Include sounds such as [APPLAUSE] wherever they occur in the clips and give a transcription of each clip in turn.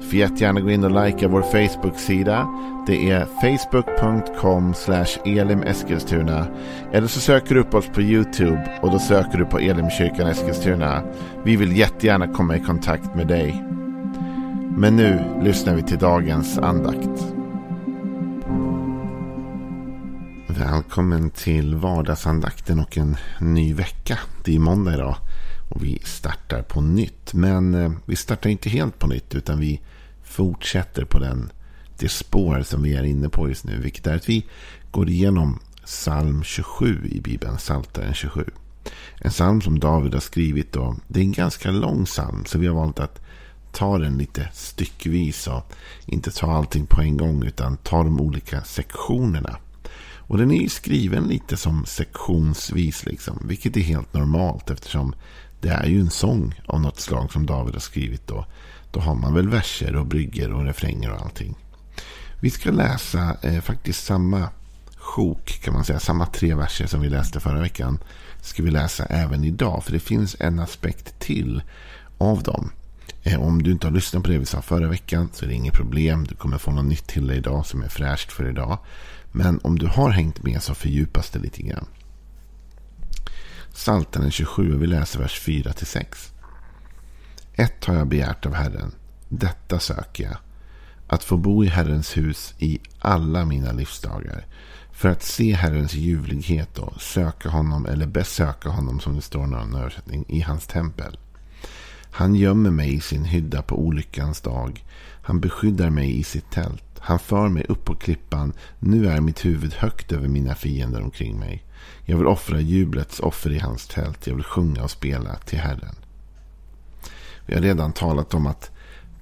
Får jättegärna gå in och likea vår Facebook-sida. Det är facebook.com elimeskilstuna. Eller så söker du upp oss på YouTube och då söker du på Elimkyrkan Eskilstuna. Vi vill jättegärna komma i kontakt med dig. Men nu lyssnar vi till dagens andakt. Välkommen till vardagsandakten och en ny vecka. Det är måndag idag och vi startar på nytt. Men eh, vi startar inte helt på nytt utan vi fortsätter på den, det spår som vi är inne på just nu. Vilket är att vi går igenom psalm 27 i Bibeln, Psaltaren 27. En psalm som David har skrivit. Och det är en ganska lång psalm så vi har valt att ta den lite styckvis och inte ta allting på en gång utan ta de olika sektionerna. Och den är ju skriven lite som sektionsvis liksom. Vilket är helt normalt eftersom det är ju en sång av något slag som David har skrivit. Då, då har man väl verser och brygger och refränger och allting. Vi ska läsa eh, faktiskt samma sjok kan man säga. Samma tre verser som vi läste förra veckan. Ska vi läsa även idag. För det finns en aspekt till av dem. Eh, om du inte har lyssnat på det vi sa förra veckan så är det inget problem. Du kommer få något nytt till dig idag som är fräscht för idag. Men om du har hängt med så fördjupas det lite grann. Psaltaren 27 och vi läser vers 4-6. Ett har jag begärt av Herren, detta söker jag. Att få bo i Herrens hus i alla mina livsdagar. För att se Herrens ljuvlighet och söka honom eller besöka honom som det står i någon översättning i hans tempel. Han gömmer mig i sin hydda på olyckans dag. Han beskyddar mig i sitt tält. Han för mig upp på klippan. Nu är mitt huvud högt över mina fiender omkring mig. Jag vill offra jublets offer i hans tält. Jag vill sjunga och spela till Herren. Vi har redan talat om att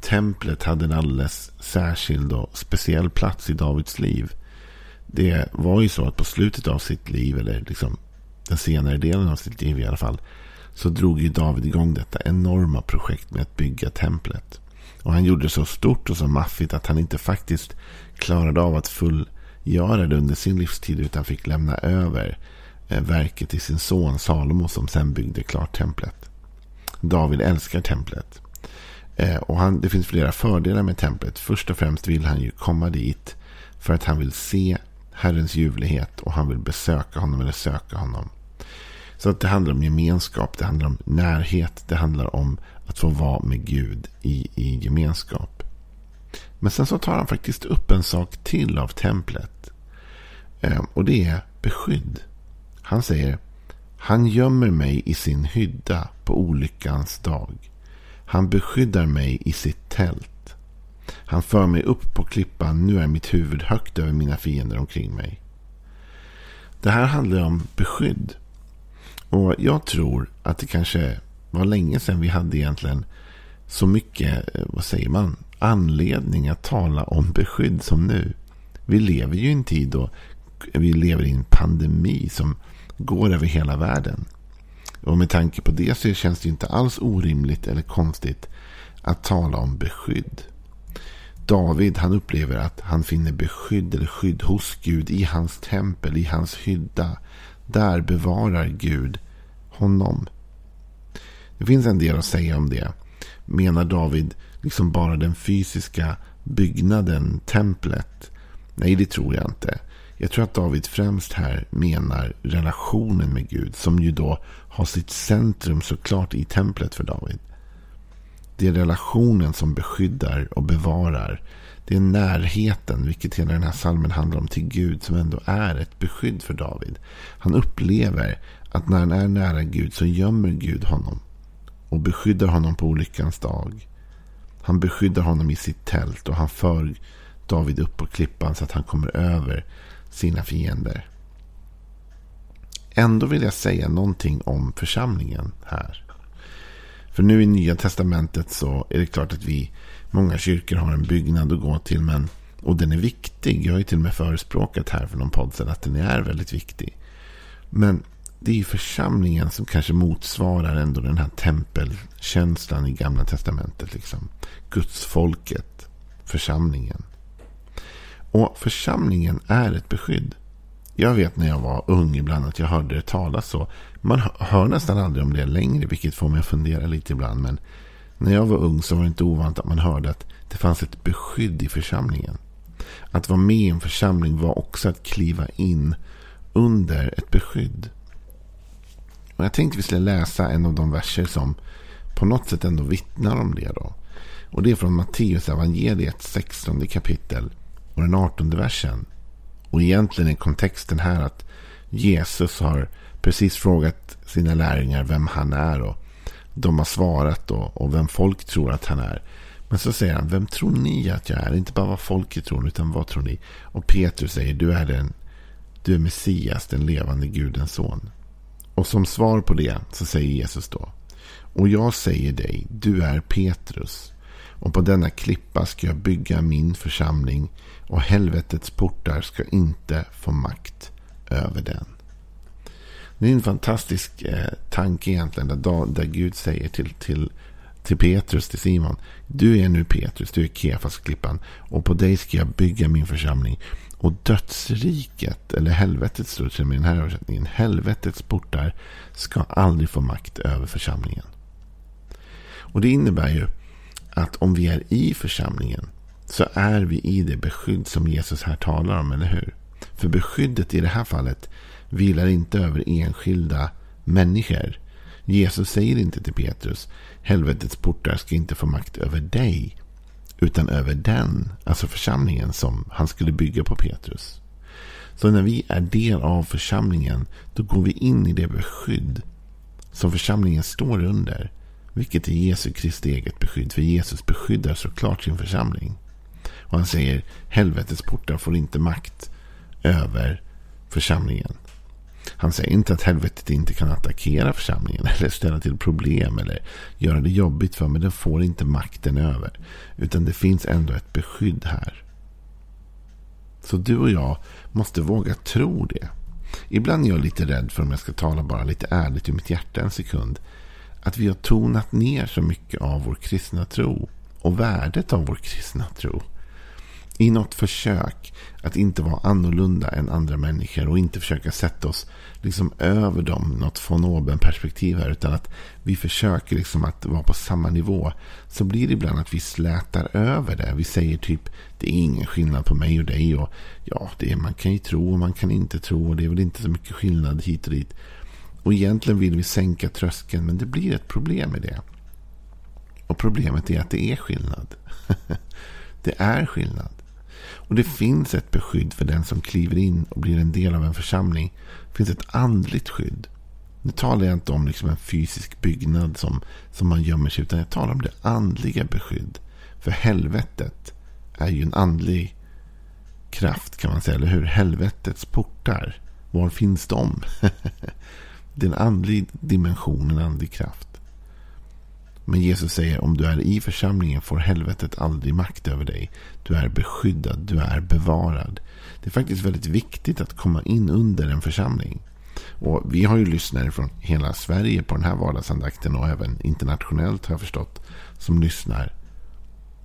templet hade en alldeles särskild och speciell plats i Davids liv. Det var ju så att på slutet av sitt liv, eller liksom den senare delen av sitt liv i alla fall, så drog ju David igång detta enorma projekt med att bygga templet. Och han gjorde det så stort och så maffigt att han inte faktiskt klarade av att fullgöra det under sin livstid utan fick lämna över eh, verket till sin son Salomo som sen byggde klart templet. David älskar templet. Eh, och han, det finns flera fördelar med templet. Först och främst vill han ju komma dit för att han vill se Herrens ljuvlighet och han vill besöka honom eller söka honom. Så att det handlar om gemenskap, det handlar om närhet, det handlar om att få vara med Gud i, i gemenskap. Men sen så tar han faktiskt upp en sak till av templet. Ehm, och det är beskydd. Han säger Han gömmer mig i sin hydda på olyckans dag. Han beskyddar mig i sitt tält. Han för mig upp på klippan. Nu är mitt huvud högt över mina fiender omkring mig. Det här handlar om beskydd. Och jag tror att det kanske var länge sedan vi hade egentligen så mycket, eh, vad säger man, anledning att tala om beskydd som nu. Vi lever ju i en tid då vi lever i en pandemi som går över hela världen. Och med tanke på det så känns det inte alls orimligt eller konstigt att tala om beskydd. David han upplever att han finner beskydd eller skydd hos Gud i hans tempel, i hans hydda. Där bevarar Gud honom. Det finns en del att säga om det. Menar David liksom bara den fysiska byggnaden, templet? Nej, det tror jag inte. Jag tror att David främst här menar relationen med Gud. Som ju då har sitt centrum såklart i templet för David. Det är relationen som beskyddar och bevarar. Det är närheten, vilket hela den här salmen handlar om, till Gud som ändå är ett beskydd för David. Han upplever att när han är nära Gud så gömmer Gud honom och beskyddar honom på olyckans dag. Han beskyddar honom i sitt tält och han för David upp på klippan så att han kommer över sina fiender. Ändå vill jag säga någonting om församlingen här. För nu i Nya Testamentet så är det klart att vi, många kyrkor har en byggnad att gå till. Men, och den är viktig. Jag har ju till och med förespråkat här för någon podd sedan att den är väldigt viktig. Men det är församlingen som kanske motsvarar ändå den här tempelkänslan i gamla testamentet. Liksom. Guds folket, församlingen. Och församlingen är ett beskydd. Jag vet när jag var ung ibland att jag hörde det talas så. Man hör nästan aldrig om det längre, vilket får mig att fundera lite ibland. Men när jag var ung så var det inte ovant att man hörde att det fanns ett beskydd i församlingen. Att vara med i en församling var också att kliva in under ett beskydd. Och jag tänkte vi skulle läsa en av de verser som på något sätt ändå vittnar om det. Då. Och det är från Matteus evangeliet 16 kapitel och den 18 versen. Och egentligen är kontexten här att Jesus har precis frågat sina lärjungar vem han är. Och de har svarat då, och vem folk tror att han är. Men så säger han, vem tror ni att jag är? Inte bara vad folket tror, utan vad tror ni? Och Petrus säger, du är den, du är Messias, den levande Gudens son. Och som svar på det så säger Jesus då, och jag säger dig, du är Petrus. Och på denna klippa ska jag bygga min församling och helvetets portar ska inte få makt över den. Det är en fantastisk eh, tanke egentligen. Där, där Gud säger till, till, till Petrus, till Simon. Du är nu Petrus, du är Kefas-klippan. Och på dig ska jag bygga min församling. Och dödsriket, eller helvetet står det med den här översättningen. Helvetets portar ska aldrig få makt över församlingen. Och det innebär ju att om vi är i församlingen så är vi i det beskydd som Jesus här talar om, eller hur? För beskyddet i det här fallet vilar inte över enskilda människor. Jesus säger inte till Petrus, helvetets portar ska inte få makt över dig, utan över den, alltså församlingen som han skulle bygga på Petrus. Så när vi är del av församlingen, då går vi in i det beskydd som församlingen står under. Vilket är Jesu Kristi eget beskydd. För Jesus beskyddar såklart sin församling. Och han säger helvetets portar får inte makt över församlingen. Han säger inte att helvetet inte kan attackera församlingen [LAUGHS] eller ställa till problem eller göra det jobbigt för men den får inte makten över. Utan det finns ändå ett beskydd här. Så du och jag måste våga tro det. Ibland är jag lite rädd för om jag ska tala bara lite ärligt ur mitt hjärta en sekund. Att vi har tonat ner så mycket av vår kristna tro och värdet av vår kristna tro. I något försök att inte vara annorlunda än andra människor och inte försöka sätta oss liksom över dem, något von oben perspektiv här, utan att vi försöker liksom att vara på samma nivå. Så blir det ibland att vi slätar över det. Vi säger typ, det är ingen skillnad på mig och dig. Och ja, det är, man kan ju tro och man kan inte tro och det är väl inte så mycket skillnad hit och dit. Och egentligen vill vi sänka tröskeln, men det blir ett problem med det. Och problemet är att det är skillnad. [LAUGHS] det är skillnad. Och det finns ett beskydd för den som kliver in och blir en del av en församling. Det finns ett andligt skydd. Nu talar jag inte om liksom en fysisk byggnad som, som man gömmer sig utan jag talar om det andliga beskydd. För helvetet är ju en andlig kraft kan man säga, eller hur? Helvetets portar. Var finns de? [LAUGHS] det är en andlig dimension, en andlig kraft. Men Jesus säger om du är i församlingen får helvetet aldrig makt över dig. Du är beskyddad, du är bevarad. Det är faktiskt väldigt viktigt att komma in under en församling. Och Vi har ju lyssnare från hela Sverige på den här vardagsandakten och även internationellt har jag förstått som lyssnar.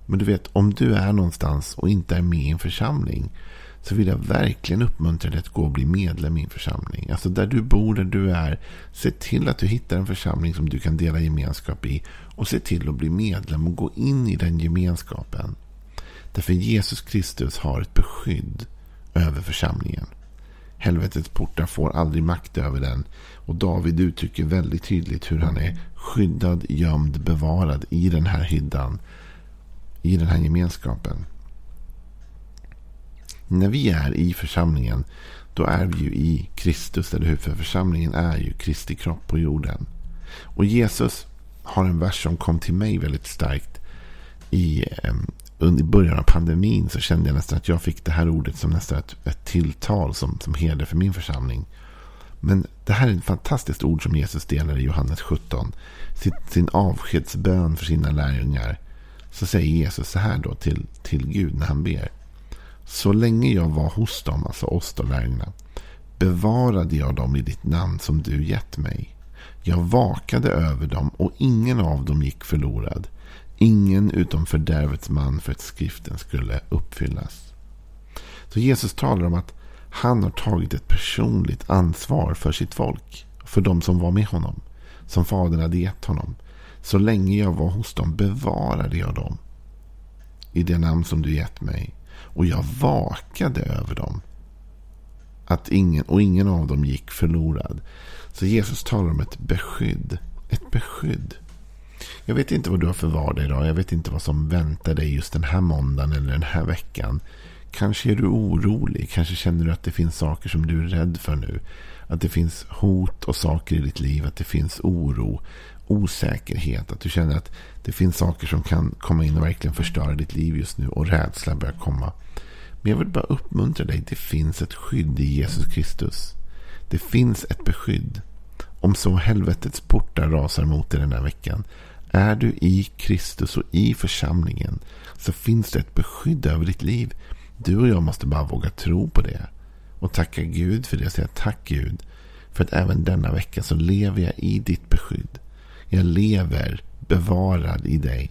Men du vet, om du är någonstans och inte är med i en församling så vill jag verkligen uppmuntra dig att gå och bli medlem i en församling. Alltså där du bor, där du är. Se till att du hittar en församling som du kan dela gemenskap i. Och se till att bli medlem och gå in i den gemenskapen. Därför Jesus Kristus har ett beskydd över församlingen. Helvetets portar får aldrig makt över den. Och David uttrycker väldigt tydligt hur han är skyddad, gömd, bevarad i den här hyddan. I den här gemenskapen. När vi är i församlingen, då är vi ju i Kristus, eller hur? För församlingen är ju Kristi kropp på jorden. Och Jesus har en vers som kom till mig väldigt starkt i, i början av pandemin så kände jag nästan att jag fick det här ordet som nästan ett, ett tilltal som, som heder för min församling. Men det här är ett fantastiskt ord som Jesus delar i Johannes 17. Sin, sin avskedsbön för sina lärjungar. Så säger Jesus så här då till, till Gud när han ber. Så länge jag var hos dem, alltså oss då lärjungarna, bevarade jag dem i ditt namn som du gett mig. Jag vakade över dem och ingen av dem gick förlorad. Ingen utom fördärvets man för att skriften skulle uppfyllas. Så Jesus talar om att han har tagit ett personligt ansvar för sitt folk. För de som var med honom. Som Fadern hade gett honom. Så länge jag var hos dem bevarade jag dem. I det namn som du gett mig. Och jag vakade över dem. Att ingen, och ingen av dem gick förlorad. Så Jesus talar om ett beskydd. Ett beskydd. Jag vet inte vad du har för vardag idag. Jag vet inte vad som väntar dig just den här måndagen eller den här veckan. Kanske är du orolig. Kanske känner du att det finns saker som du är rädd för nu. Att det finns hot och saker i ditt liv. Att det finns oro, osäkerhet. Att du känner att det finns saker som kan komma in och verkligen förstöra ditt liv just nu. Och rädsla börjar komma. Men jag vill bara uppmuntra dig. Det finns ett skydd i Jesus Kristus. Det finns ett beskydd. Om så helvetets portar rasar mot dig den här veckan. Är du i Kristus och i församlingen så finns det ett beskydd över ditt liv. Du och jag måste bara våga tro på det. Och tacka Gud för det. Och säga tack Gud. För att även denna vecka så lever jag i ditt beskydd. Jag lever bevarad i dig.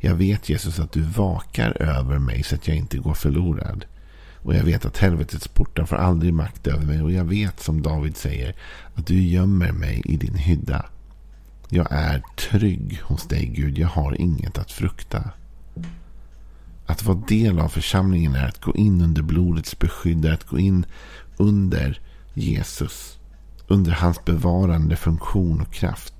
Jag vet Jesus att du vakar över mig så att jag inte går förlorad. Och jag vet att helvetets portar får aldrig makt över mig. Och jag vet som David säger att du gömmer mig i din hydda. Jag är trygg hos dig Gud. Jag har inget att frukta. Att vara del av församlingen är att gå in under blodets beskydd. Är att gå in under Jesus. Under hans bevarande funktion och kraft.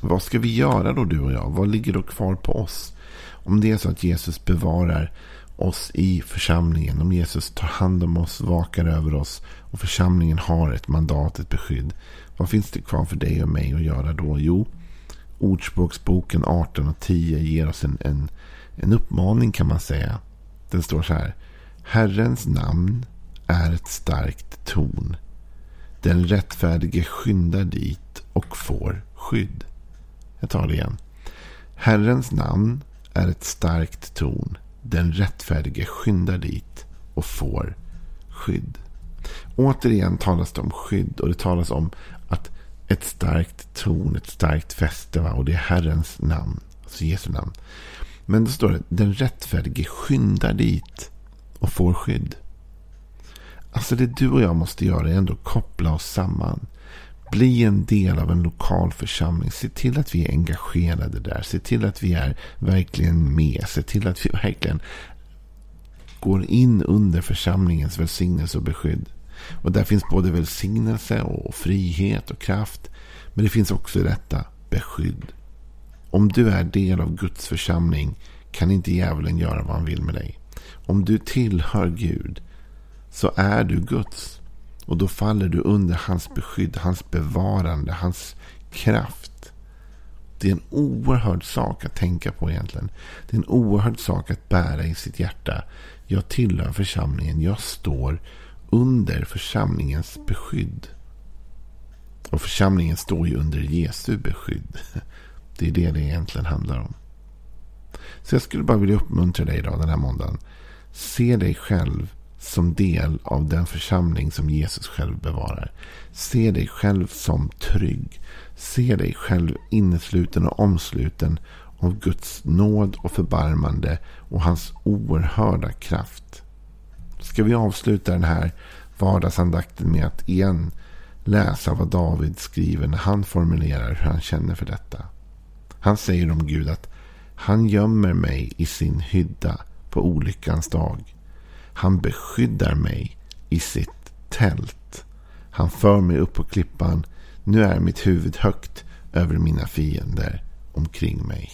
Vad ska vi göra då du och jag? Vad ligger då kvar på oss? Om det är så att Jesus bevarar oss i församlingen. Om Jesus tar hand om oss, vakar över oss och församlingen har ett mandat, ett beskydd. Vad finns det kvar för dig och mig att göra då? Jo, Ordspråksboken 18 och 10 ger oss en, en, en uppmaning kan man säga. Den står så här. Herrens namn är ett starkt torn. Den rättfärdige skyndar dit och får skydd. Jag tar det igen. Herrens namn är ett starkt torn. Den rättfärdige skyndar dit och får skydd. Återigen talas det om skydd och det talas om ett starkt torn, ett starkt fäste. Va? Och det är Herrens namn, alltså Jesu namn. Men då står det, den rättfärdige skyndar dit och får skydd. Alltså det du och jag måste göra är ändå koppla oss samman. Bli en del av en lokal församling. Se till att vi är engagerade där. Se till att vi är verkligen med. Se till att vi verkligen går in under församlingens välsignelse och beskydd. Och där finns både välsignelse och frihet och kraft. Men det finns också detta beskydd. Om du är del av Guds församling kan inte djävulen göra vad han vill med dig. Om du tillhör Gud så är du Guds. Och då faller du under hans beskydd, hans bevarande, hans kraft. Det är en oerhörd sak att tänka på egentligen. Det är en oerhörd sak att bära i sitt hjärta. Jag tillhör församlingen. Jag står under församlingens beskydd. Och församlingen står ju under Jesu beskydd. [LAUGHS] Det är det det egentligen handlar om. Så jag skulle bara vilja uppmuntra dig idag den här måndagen. Se dig själv som del av den församling som Jesus själv bevarar. Se dig själv som trygg. Se dig själv innesluten och omsluten av Guds nåd och förbarmande och hans oerhörda kraft. Ska vi avsluta den här vardagsandakten med att igen läsa vad David skriver när han formulerar hur han känner för detta. Han säger om Gud att han gömmer mig i sin hydda på olyckans dag. Han beskyddar mig i sitt tält. Han för mig upp på klippan. Nu är mitt huvud högt över mina fiender omkring mig.